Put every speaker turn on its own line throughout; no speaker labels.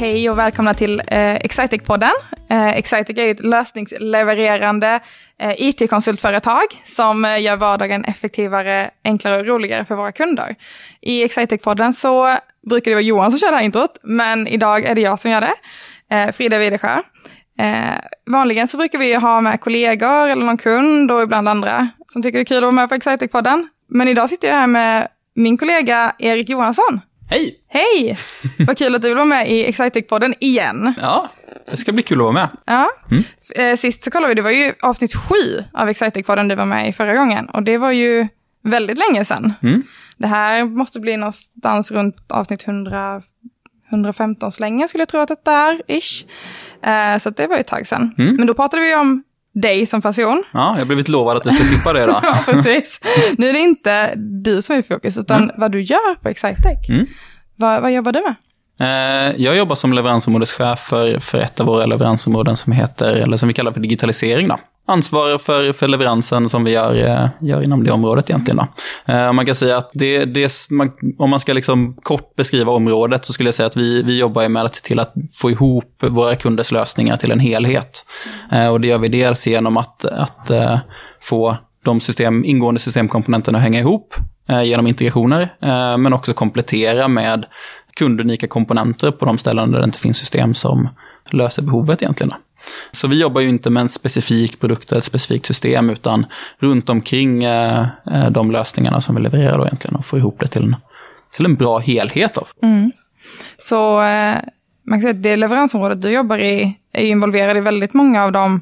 Hej och välkomna till eh, Excitec-podden. Eh, Excitec är ett lösningslevererande eh, it-konsultföretag som eh, gör vardagen effektivare, enklare och roligare för våra kunder. I Excitec-podden så brukar det vara Johan som kör det här introt, men idag är det jag som gör det. Eh, Frida Widesjö. Eh, vanligen så brukar vi ha med kollegor eller någon kund och ibland andra som tycker det är kul att vara med på Excitec-podden. Men idag sitter jag här med min kollega Erik Johansson.
Hej!
Hej! Vad kul att du vill vara med i Excitec-podden igen.
Ja, det ska bli kul att vara med.
Ja. Mm. Sist så kollade vi, det var ju avsnitt sju av Excitec-podden du var med i förra gången. Och det var ju väldigt länge sedan.
Mm.
Det här måste bli någonstans runt avsnitt 100, 115 så länge skulle jag tro att det är, ish. Så det var ju ett tag sedan. Mm. Men då pratade vi om dig som person.
Ja, jag har blivit lovad att du ska slippa det då.
ja, precis. Nu är det inte du som är i fokus, utan mm. vad du gör på Excitec. Mm. Vad, vad jobbar du med?
Jag jobbar som leveransområdeschef för, för ett av våra leveransområden som heter, eller som vi kallar för digitalisering. Då. Ansvarar för, för leveransen som vi gör, eh, gör inom det området egentligen. Då. Eh, man kan säga att det, det, man, om man ska liksom kort beskriva området så skulle jag säga att vi, vi jobbar med att se till att få ihop våra kunders lösningar till en helhet. Eh, och det gör vi dels genom att, att få de system, ingående systemkomponenterna att hänga ihop genom integrationer, men också komplettera med kundunika komponenter på de ställen där det inte finns system som löser behovet egentligen. Så vi jobbar ju inte med en specifik produkt eller ett specifikt system utan runt omkring eh, eh, de lösningarna som vi levererar då egentligen och får ihop det till en, till en bra helhet. Av.
Mm. Så eh, man kan säga att det leveransområdet du jobbar i är involverad i väldigt många av de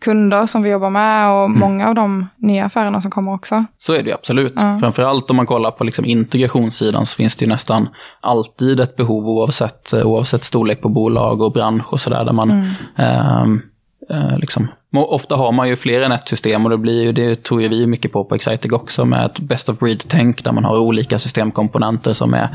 kunder som vi jobbar med och mm. många av de nya affärerna som kommer också.
Så är det ju absolut. Ja. Framförallt om man kollar på liksom integrationssidan så finns det ju nästan alltid ett behov oavsett, oavsett storlek på bolag och bransch och sådär där man mm. eh, eh, liksom Ofta har man ju fler än ett system och det blir ju, det tror ju vi mycket på på Excitec också med ett best of breed-tänk där man har olika systemkomponenter som är,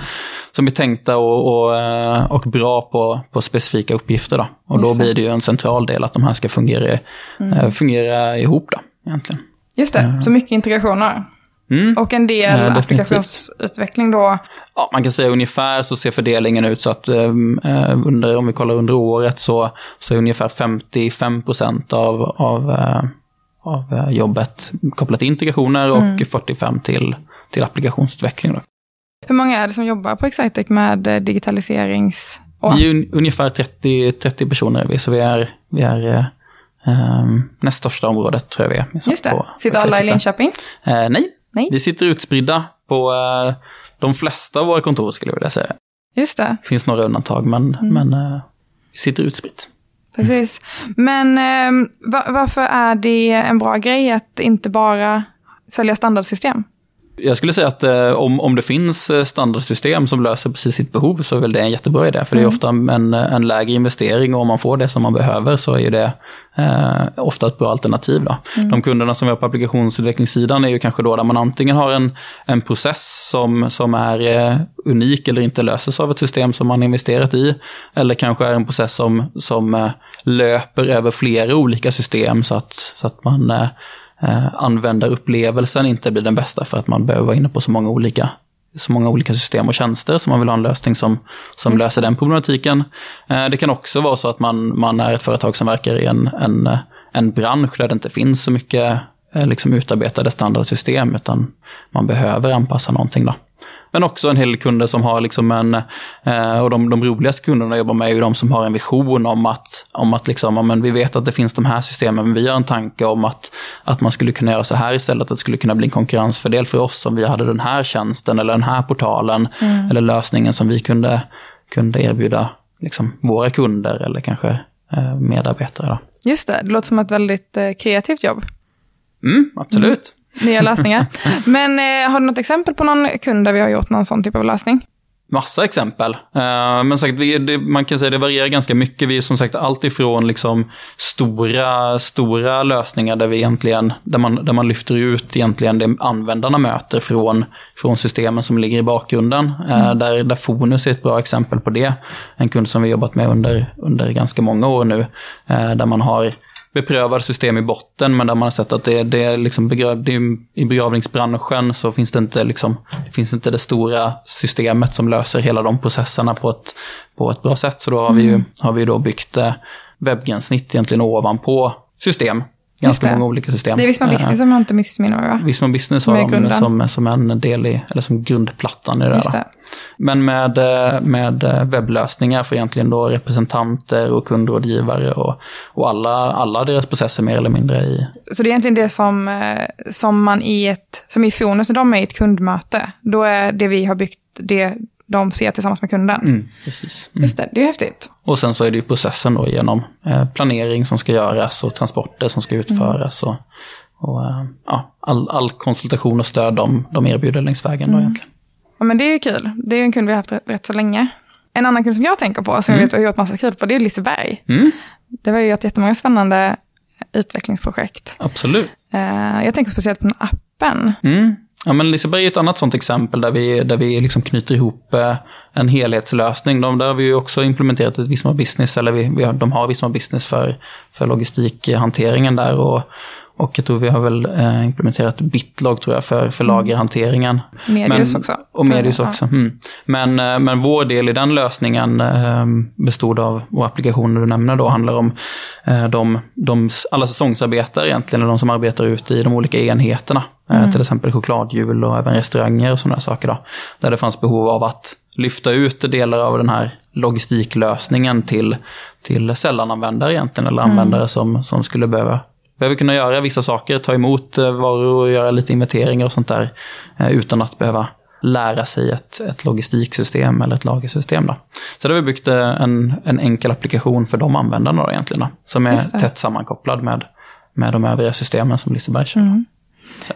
som är tänkta och, och, och bra på, på specifika uppgifter. Då. Och då blir det ju en central del att de här ska fungera, mm. fungera ihop då, egentligen.
Just det, så mycket integrationer. Mm. Och en del ja, applikationsutveckling då?
Ja, man kan säga ungefär så ser fördelningen ut så att eh, under, om vi kollar under året så, så är ungefär 55 procent av, av, eh, av jobbet kopplat till integrationer och mm. 45 till, till applikationsutveckling. Då.
Hur många är det som jobbar på Excitec med digitaliserings...
Vi är ungefär 30, 30 personer, vi, så vi är, vi är Um, näst största området tror jag vi är.
Just det. Sitter alla i Linköping?
Uh, nej, Nej. Vi sitter utspridda på uh, de flesta av våra kontor skulle jag vilja säga.
Just det.
Det finns några undantag men, mm. men uh, vi sitter utspritt.
Precis. Men uh, varför är det en bra grej att inte bara sälja standardsystem?
Jag skulle säga att eh, om, om det finns eh, standardsystem som löser precis sitt behov så är väl det en jättebra idé. För mm. det är ofta en, en lägre investering och om man får det som man behöver så är det eh, ofta ett bra alternativ. Då. Mm. De kunderna som vi har på applikationsutvecklingssidan är ju kanske då där man antingen har en, en process som, som är eh, unik eller inte löses av ett system som man investerat i. Eller kanske är en process som, som eh, löper över flera olika system så att, så att man eh, eh, användarupplevelsen inte blir den bästa för att man behöver vara inne på så många olika så många olika system och tjänster så man vill ha en lösning som, som löser den problematiken. Eh, det kan också vara så att man, man är ett företag som verkar i en, en, en bransch där det inte finns så mycket eh, liksom utarbetade standardsystem utan man behöver anpassa någonting. Då. Men också en hel kunder som har liksom en, eh, och de, de roligaste kunderna jag jobbar med är ju de som har en vision om att, om att liksom, men vi vet att det finns de här systemen, men vi har en tanke om att, att man skulle kunna göra så här istället, att det skulle kunna bli en konkurrensfördel för oss om vi hade den här tjänsten eller den här portalen mm. eller lösningen som vi kunde, kunde erbjuda liksom, våra kunder eller kanske eh, medarbetare. Då.
Just det, det låter som ett väldigt eh, kreativt jobb.
Mm, absolut. Mm
nya lösningar. Men eh, har du något exempel på någon kund där vi har gjort någon sån typ av lösning?
Massa exempel. Uh, men sagt, vi, det, man kan säga att det varierar ganska mycket. Vi är som sagt alltifrån liksom stora, stora lösningar där vi egentligen, där man, där man lyfter ut egentligen det användarna möter från, från systemen som ligger i bakgrunden. Eh, mm. Där, där Fonus är ett bra exempel på det. En kund som vi jobbat med under, under ganska många år nu. Uh, där man har beprövade system i botten, men där man har sett att det, det är liksom begrav, i begravningsbranschen så finns det inte liksom, det finns inte det stora systemet som löser hela de processerna på ett, på ett bra sätt. Så då har vi ju, har vi då byggt eh, webbgränssnitt egentligen ovanpå system ganska många olika system.
Det är Visma Business som jag inte missminner mig va?
Visma Business har de som, som en del i, eller som grundplattan i det där. Men med, med webblösningar för egentligen då representanter och kundrådgivare och, och alla, alla deras processer mer eller mindre i.
Så det är egentligen det som, eh, som man i ett, som i Fonus, när de är i ett kundmöte, då är det vi har byggt det de ser tillsammans med kunden.
Mm, precis.
Mm. Just det, det är häftigt.
Och sen så är det ju processen då genom eh, planering som ska göras och transporter som ska utföras. Mm. Och, och eh, ja, all, all, konsultation och stöd de, de erbjuder längs vägen då mm. egentligen.
Ja men det är ju kul. Det är ju en kund vi har haft rätt så länge. En annan kund som jag tänker på, som jag mm. vet vi har gjort massa kul på, det är Liseberg.
Mm.
Det var ju ett jättemånga spännande utvecklingsprojekt.
Absolut.
Uh, jag tänker speciellt på den appen.
Mm. Ja, men Liseberg är ett annat sånt exempel där vi, där vi liksom knyter ihop eh, en helhetslösning. De, där har vi ju också implementerat ett Visma Business, eller vi, vi har, de har Visma Business för, för logistikhanteringen där. Och, och jag tror vi har väl eh, implementerat Bitlog tror jag för, för mm. lagerhanteringen.
Medius men, också.
Och Medius också. Mm. Men, eh, men vår del i den lösningen eh, bestod av, och applikationer du nämner då, handlar om eh, de, de, alla säsongsarbetare egentligen, eller de som arbetar ute i de olika enheterna. Mm. Till exempel chokladhjul och även restauranger och sådana saker. Då, där det fanns behov av att lyfta ut delar av den här logistiklösningen till, till sällananvändare egentligen, eller mm. användare som, som skulle behöva behöver kunna göra vissa saker, ta emot eh, varor och göra lite inventeringar och sånt där eh, utan att behöva lära sig ett, ett logistiksystem eller ett lagersystem. Då. Så det har vi byggt en, en enkel applikation för de användarna då egentligen, då, som är tätt sammankopplad med, med de övriga systemen som Liseberg kör. Mm.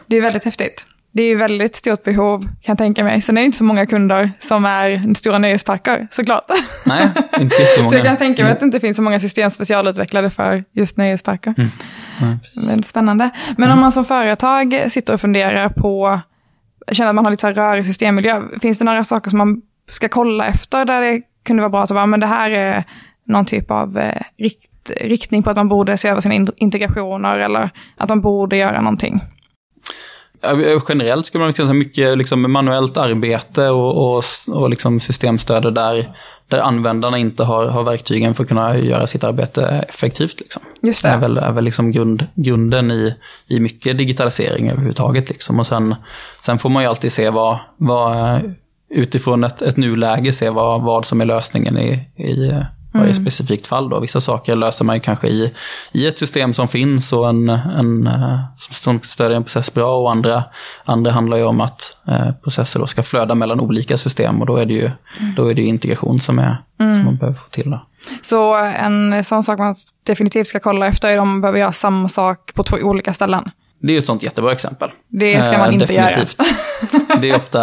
Det är väldigt häftigt. Det är ju väldigt stort behov, kan jag tänka mig. Sen är det inte så många kunder som är stora nöjesparker, såklart.
Nej, inte jättemånga.
så jag kan tänka mig att det inte finns så många system specialutvecklade för just nöjesparker. Mm. Väldigt spännande. Men mm. om man som företag sitter och funderar på, känner att man har lite så här rörig systemmiljö, finns det några saker som man ska kolla efter där det kunde vara bra att bara, men det här är någon typ av eh, rikt, riktning på att man borde se över sina integrationer eller att man borde göra någonting?
Generellt skulle man säga mycket liksom manuellt arbete och, och, och liksom systemstöd där, där användarna inte har, har verktygen för att kunna göra sitt arbete effektivt. Liksom.
Just det.
är väl, är väl liksom grund, grunden i, i mycket digitalisering överhuvudtaget. Liksom. Och sen, sen får man ju alltid se vad, vad utifrån ett, ett nuläge, se vad, vad som är lösningen i, i varje mm. specifikt fall. Då. Vissa saker löser man ju kanske i, i ett system som finns och en, en, eh, som stödjer en process bra och andra, andra handlar ju om att eh, processer då ska flöda mellan olika system och då är det ju, mm. då är det integration som, är, mm. som man behöver få till. Då.
Så en sån sak man definitivt ska kolla efter är om man behöver göra samma sak på två olika ställen?
Det är ett sånt jättebra exempel.
Det ska man eh, inte Definitivt.
göra. det är, ofta,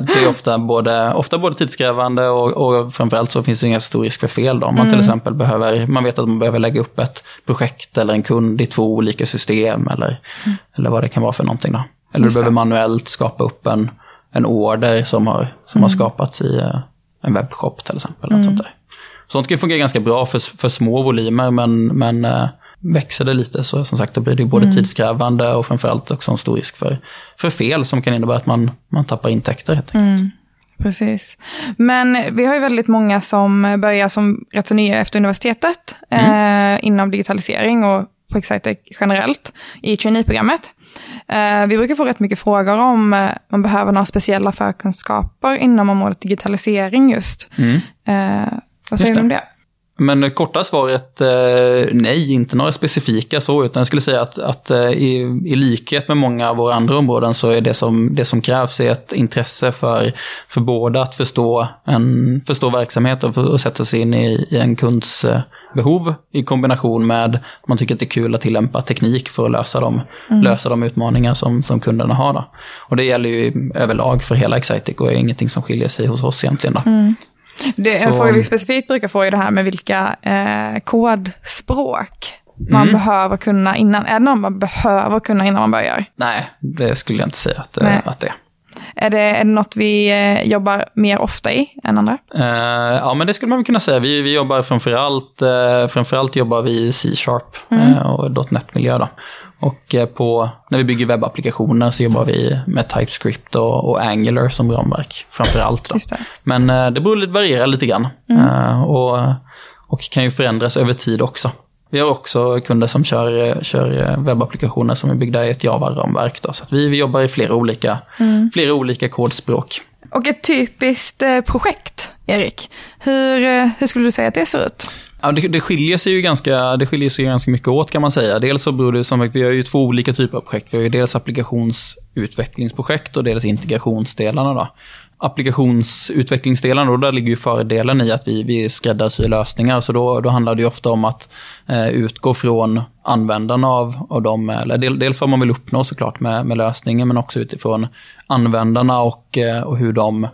det är ofta, både, ofta både tidskrävande och, och framförallt så finns det ingen stor risk för fel. Då. Om man mm. till exempel behöver, man vet att man behöver lägga upp ett projekt eller en kund i två olika system eller, mm. eller vad det kan vara för någonting. Då. Eller Just du behöver manuellt skapa upp en, en order som har, som mm. har skapats i eh, en webbshop till exempel. Mm. sånt, där. sånt kan fungera ganska bra för, för små volymer men, men eh, växer det lite så som sagt då blir det både mm. tidskrävande och framförallt också en stor risk för, för fel som kan innebära att man, man tappar intäkter helt enkelt. Mm.
Precis. Men vi har ju väldigt många som börjar som rätt så nya efter universitetet mm. eh, inom digitalisering och på Excitec generellt i traineeprogrammet. Eh, vi brukar få rätt mycket frågor om eh, man behöver några speciella förkunskaper inom området digitalisering just. Mm. Eh, vad säger du om det?
Men korta svaret eh, nej, inte några specifika så, utan jag skulle säga att, att eh, i, i likhet med många av våra andra områden så är det som, det som krävs är ett intresse för, för båda att förstå, en, förstå verksamhet och, för, och sätta sig in i, i en kunds eh, behov i kombination med att man tycker att det är kul att tillämpa teknik för att lösa de, mm. lösa de utmaningar som, som kunderna har. Då. Och det gäller ju överlag för hela Excitec och är ingenting som skiljer sig hos oss egentligen. Då. Mm.
Det, så... En fråga vi specifikt brukar få är det här med vilka eh, kodspråk man mm. behöver kunna innan. Är det någon man behöver kunna innan man börjar?
Nej, det skulle jag inte säga att, att det är.
Är det, är det något vi eh, jobbar mer ofta i än andra?
Uh, ja, men det skulle man kunna säga. Vi, vi jobbar framförallt, uh, framförallt jobbar vi i C-sharp mm. uh, och .NET-miljö. Då. Och på, när vi bygger webbapplikationer så jobbar vi med TypeScript och, och Angular som ramverk framförallt. Då. Det. Men det beror, varierar lite grann. Mm. och, och kan ju förändras över tid också. Vi har också kunder som kör, kör webbapplikationer som är byggda i ett Java-ramverk. Så vi, vi jobbar i flera olika, mm. flera olika kodspråk.
Och ett typiskt eh, projekt, Erik, hur, eh, hur skulle du säga att det ser ut?
Ja, det, det, skiljer sig ju ganska, det skiljer sig ganska mycket åt kan man säga. Dels så beror det som att vi har ju två olika typer av projekt. Vi har ju dels applikationsutvecklingsprojekt och dels integrationsdelarna. Då applikationsutvecklingsdelen, då, där ligger ju fördelen i att vi, vi skräddarsyr lösningar. Så då, då handlar det ju ofta om att eh, utgå från användarna av, av dem. Eller del, dels vad man vill uppnå såklart med, med lösningen, men också utifrån användarna och, eh, och hur de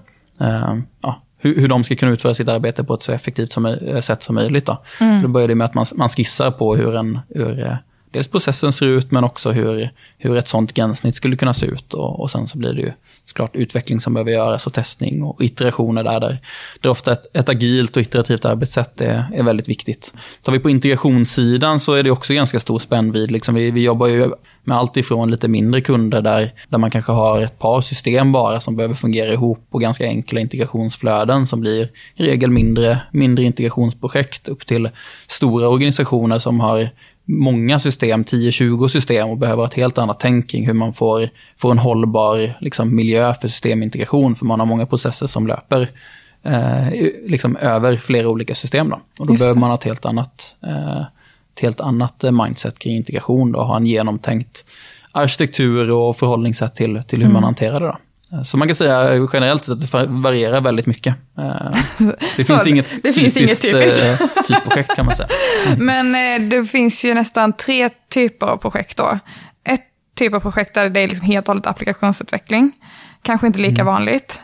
eh, ja, hur, hur de ska kunna utföra sitt arbete på ett så effektivt som, sätt som möjligt. Då. Mm. Då börjar det med att man, man skissar på hur en, hur, eh, dels processen ser ut men också hur, hur ett sånt gränssnitt skulle kunna se ut. Och, och sen så blir det ju såklart utveckling som behöver göras och testning och iterationer där. Där, är ofta ett, ett agilt och iterativt arbetssätt är, är väldigt viktigt. Tar vi på integrationssidan så är det också ganska stor spännvidd. Liksom vi, vi jobbar ju med allt ifrån lite mindre kunder där, där man kanske har ett par system bara som behöver fungera ihop och ganska enkla integrationsflöden som blir i regel mindre, mindre integrationsprojekt upp till stora organisationer som har många system, 10-20 system och behöver ett helt annat tänk kring hur man får, får en hållbar liksom, miljö för systemintegration, för man har många processer som löper eh, liksom över flera olika system. Då. Och då behöver man ha ett helt annat, eh, ett helt annat mindset kring integration då, och ha en genomtänkt arkitektur och förhållningssätt till, till hur mm. man hanterar det. Då. Så man kan säga generellt att det varierar väldigt mycket. Eh, det finns inget det typiskt, finns inget typiskt. Eh, typprojekt kan man säga.
Mm. Men eh, det finns ju nästan tre typer av projekt då. Ett typ av projekt där det är liksom helt och hållet applikationsutveckling. Kanske inte lika mm. vanligt.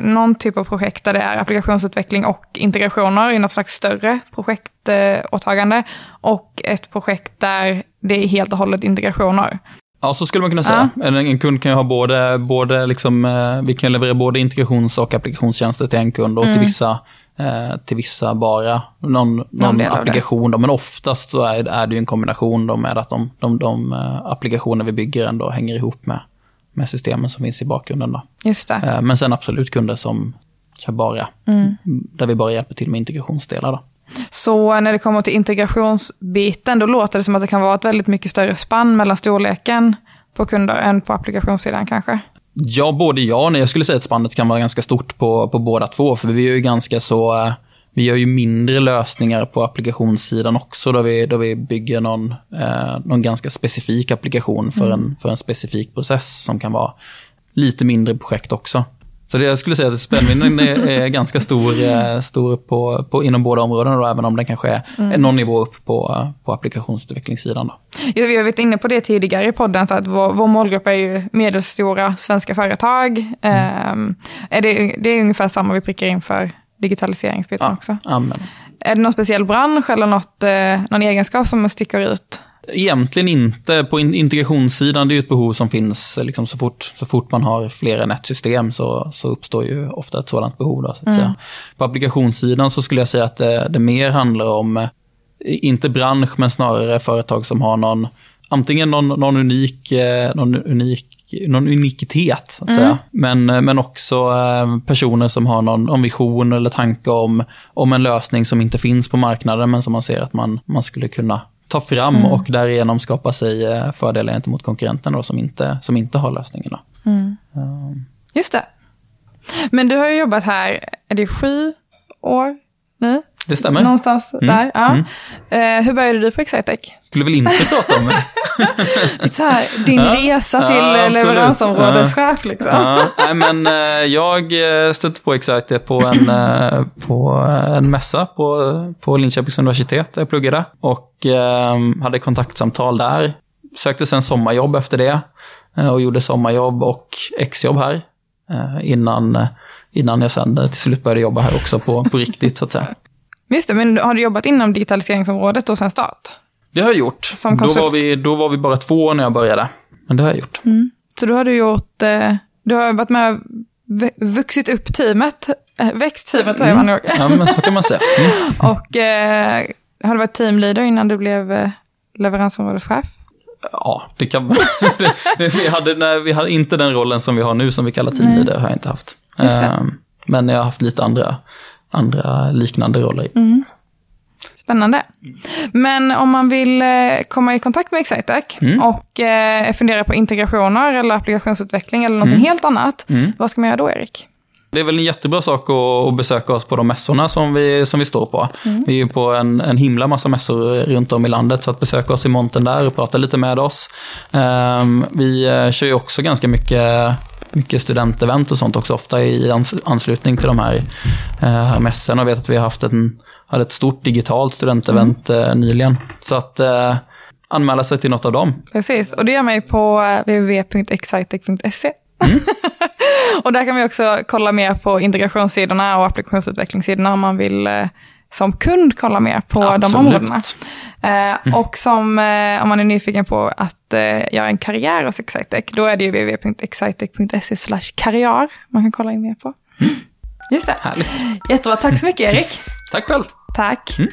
Någon typ av projekt där det är applikationsutveckling och integrationer i något slags större projektåtagande. och ett projekt där det är helt och hållet integrationer.
Ja, så skulle man kunna säga. Ja. En, en, kund kan ju ha både, både liksom, eh, vi kan leverera både integrations och applikationstjänster till en kund och mm. till vissa eh, till vissa bara någon, någon, applikation. Då, men oftast så är, är det ju en kombination då med att de, de, de uh, applikationer vi bygger ändå hänger ihop med, med systemen som finns i bakgrunden. Då.
Just det.
Men sen absolut kunder som kör bara, mm. där vi bara hjälper till med integrationsdelar. Då.
Så när det kommer till integrationsbiten, då låter det som att det kan vara ett väldigt mycket större spann mellan storleken på kunder än på applikationssidan kanske?
Ja, både ja och nej. Jag skulle säga att spannet kan vara ganska stort på, på båda två, för vi är ju ganska så... Vi gör ju mindre lösningar på applikationssidan också, då vi, då vi bygger någon, eh, någon ganska specifik applikation för, mm. en, för en specifik process som kan vara lite mindre projekt också. Så det, jag skulle säga att spännvidden är, är ganska stor, eh, stor på, på, inom båda områdena, då, även om den kanske är mm. någon nivå upp på, på applikationsutvecklingssidan. Då.
Ja, vi har varit inne på det tidigare i podden, så att vår, vår målgrupp är ju medelstora svenska företag. Mm. Är det, det är ungefär samma vi prickar in för digitaliseringsbiten ja, också.
Amen.
Är det någon speciell bransch eller något, eh, någon egenskap som sticker ut?
Egentligen inte. På integrationssidan, det är ju ett behov som finns liksom så, fort, så fort man har fler än ett system så, så uppstår ju ofta ett sådant behov. Då, så mm. På applikationssidan så skulle jag säga att det, det mer handlar om, eh, inte bransch, men snarare företag som har någon, antingen någon, någon unik, eh, någon unik någon unikitet, så att mm. säga. Men, eh, men också personer som har någon, någon vision eller tanke om, om en lösning som inte finns på marknaden, men som man ser att man, man skulle kunna ta fram mm. och därigenom skapa sig eh, fördelar gentemot konkurrenterna då, som, inte, som inte har lösningarna.
Mm. Um. Just det. Men du har ju jobbat här, är det sju år nu?
Det stämmer.
Någonstans mm. där. Ja. Mm. Uh, hur började du på Excitec?
Skulle väl inte prata om det.
så här, din ja, resa till ja, leveransområdeschef liksom.
Ja, nej, men uh, jag eh, stötte på Excitec på en, uh, på en mässa på, på Linköpings universitet där jag pluggade. Och hade kontaktsamtal där. Sökte sen sommarjobb efter det. och gjorde sommarjobb och exjobb här. innan, innan jag sen till slut började jobba här också på, på riktigt så att säga.
Just det, men har du jobbat inom digitaliseringsområdet och sen start?
Det har jag gjort. Som då, var vi, då var vi bara två när jag började. Men det har jag gjort.
Mm. Så då har du gjort eh, Du har varit med och vuxit upp teamet, äh, växt teamet man nog.
Ja, men så kan man säga. Mm.
och eh, har du varit teamleader innan du blev eh, leveransområdeschef?
Ja, det kan vi hade, nej, vi hade inte den rollen som vi har nu som vi kallar teamleader, har jag inte haft. Um, men jag har haft lite andra, andra liknande roller.
Mm. Spännande. Men om man vill eh, komma i kontakt med Excitec mm. och eh, fundera på integrationer eller applikationsutveckling eller något mm. helt annat, mm. vad ska man göra då, Erik?
Det är väl en jättebra sak att, besöka oss på de mässorna som vi, som vi står på. Mm. Vi är ju på en, en himla massa mässor runt om i landet, så att besöka oss i monten där och prata lite med oss. Um, vi uh, kör ju också ganska mycket mycket studentevent och sånt också, ofta i ans anslutning till de här, uh, mässorna. Jag vet att vi har haft en, hade ett stort digitalt studentevent mm. uh, nyligen. Så att uh, anmäla sig till något av dem.
Precis, och det gör man ju på www.excitec.se. Mm. och där kan vi också kolla mer på integrationssidorna och applikationsutvecklingssidorna om man vill eh, som kund kolla mer på Absolut. de områdena. Eh, mm. Och som, eh, om man är nyfiken på att göra en karriär hos Excitec, då är det ju www.excitec.se karriär man kan kolla in mer på. Mm. Just det.
Härligt.
Jättebra, tack så mycket Erik.
Tack själv.
Tack. Mm.